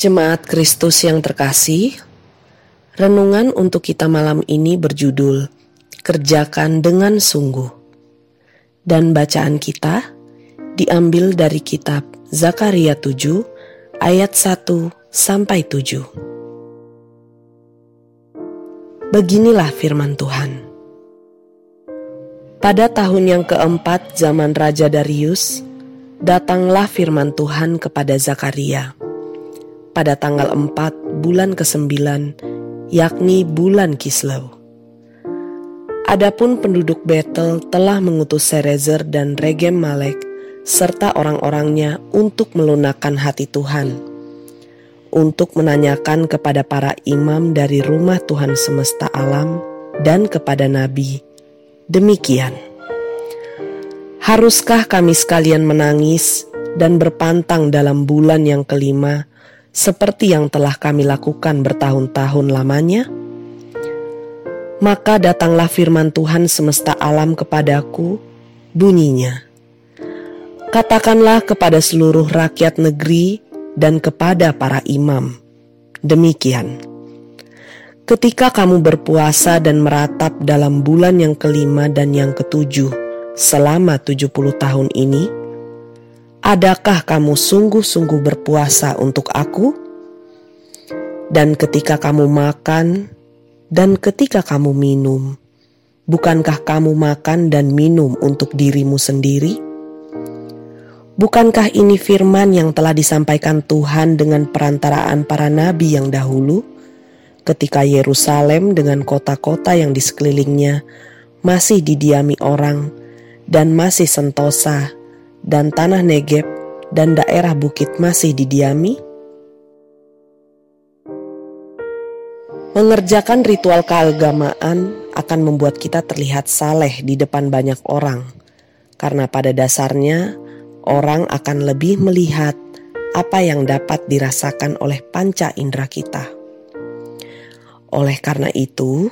Jemaat Kristus yang terkasih, renungan untuk kita malam ini berjudul Kerjakan dengan Sungguh. Dan bacaan kita diambil dari kitab Zakaria 7 ayat 1 sampai 7. Beginilah firman Tuhan. Pada tahun yang keempat zaman Raja Darius, datanglah firman Tuhan kepada Zakaria pada tanggal 4 bulan ke-9, yakni bulan Kislew. Adapun penduduk Betel telah mengutus Serezer dan Regem Malek serta orang-orangnya untuk melunakkan hati Tuhan, untuk menanyakan kepada para imam dari rumah Tuhan semesta alam dan kepada nabi, demikian. Haruskah kami sekalian menangis dan berpantang dalam bulan yang kelima seperti yang telah kami lakukan bertahun-tahun lamanya? Maka datanglah firman Tuhan semesta alam kepadaku, bunyinya. Katakanlah kepada seluruh rakyat negeri dan kepada para imam, demikian. Ketika kamu berpuasa dan meratap dalam bulan yang kelima dan yang ketujuh selama tujuh puluh tahun ini, Adakah kamu sungguh-sungguh berpuasa untuk Aku? Dan ketika kamu makan dan ketika kamu minum, bukankah kamu makan dan minum untuk dirimu sendiri? Bukankah ini firman yang telah disampaikan Tuhan dengan perantaraan para nabi yang dahulu, ketika Yerusalem dengan kota-kota yang di sekelilingnya masih didiami orang dan masih sentosa dan tanah Negeb dan daerah bukit masih didiami? Mengerjakan ritual keagamaan akan membuat kita terlihat saleh di depan banyak orang, karena pada dasarnya orang akan lebih melihat apa yang dapat dirasakan oleh panca indera kita. Oleh karena itu,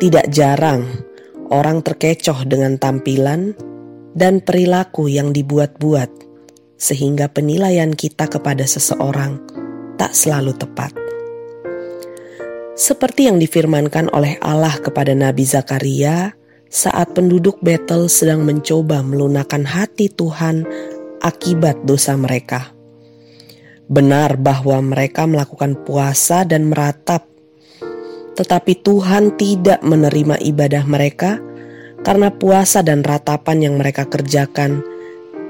tidak jarang orang terkecoh dengan tampilan dan perilaku yang dibuat-buat, sehingga penilaian kita kepada seseorang tak selalu tepat. Seperti yang difirmankan oleh Allah kepada Nabi Zakaria saat penduduk Betel sedang mencoba melunakkan hati Tuhan akibat dosa mereka. Benar bahwa mereka melakukan puasa dan meratap, tetapi Tuhan tidak menerima ibadah mereka karena puasa dan ratapan yang mereka kerjakan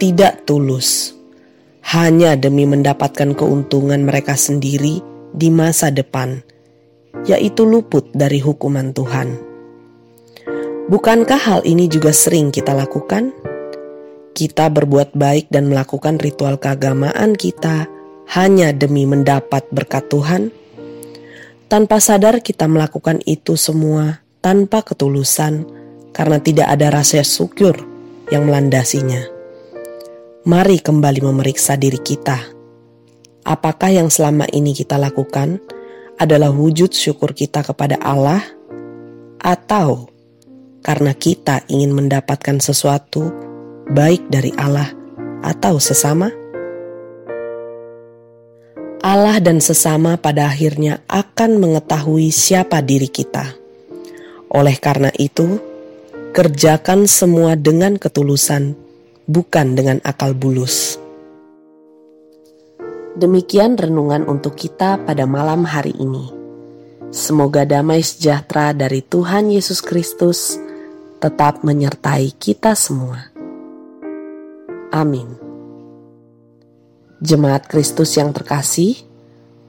tidak tulus, hanya demi mendapatkan keuntungan mereka sendiri di masa depan, yaitu luput dari hukuman Tuhan. Bukankah hal ini juga sering kita lakukan? Kita berbuat baik dan melakukan ritual keagamaan kita hanya demi mendapat berkat Tuhan. Tanpa sadar, kita melakukan itu semua tanpa ketulusan karena tidak ada rasa syukur yang melandasinya. Mari kembali memeriksa diri kita. Apakah yang selama ini kita lakukan adalah wujud syukur kita kepada Allah, atau karena kita ingin mendapatkan sesuatu baik dari Allah atau sesama? Allah dan sesama pada akhirnya akan mengetahui siapa diri kita. Oleh karena itu, Kerjakan semua dengan ketulusan, bukan dengan akal bulus. Demikian renungan untuk kita pada malam hari ini. Semoga damai sejahtera dari Tuhan Yesus Kristus tetap menyertai kita semua. Amin. Jemaat Kristus yang terkasih,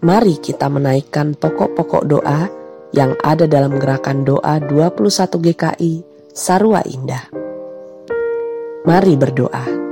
mari kita menaikkan pokok-pokok doa yang ada dalam gerakan doa 21 GKI Sarwa Indah. Mari berdoa.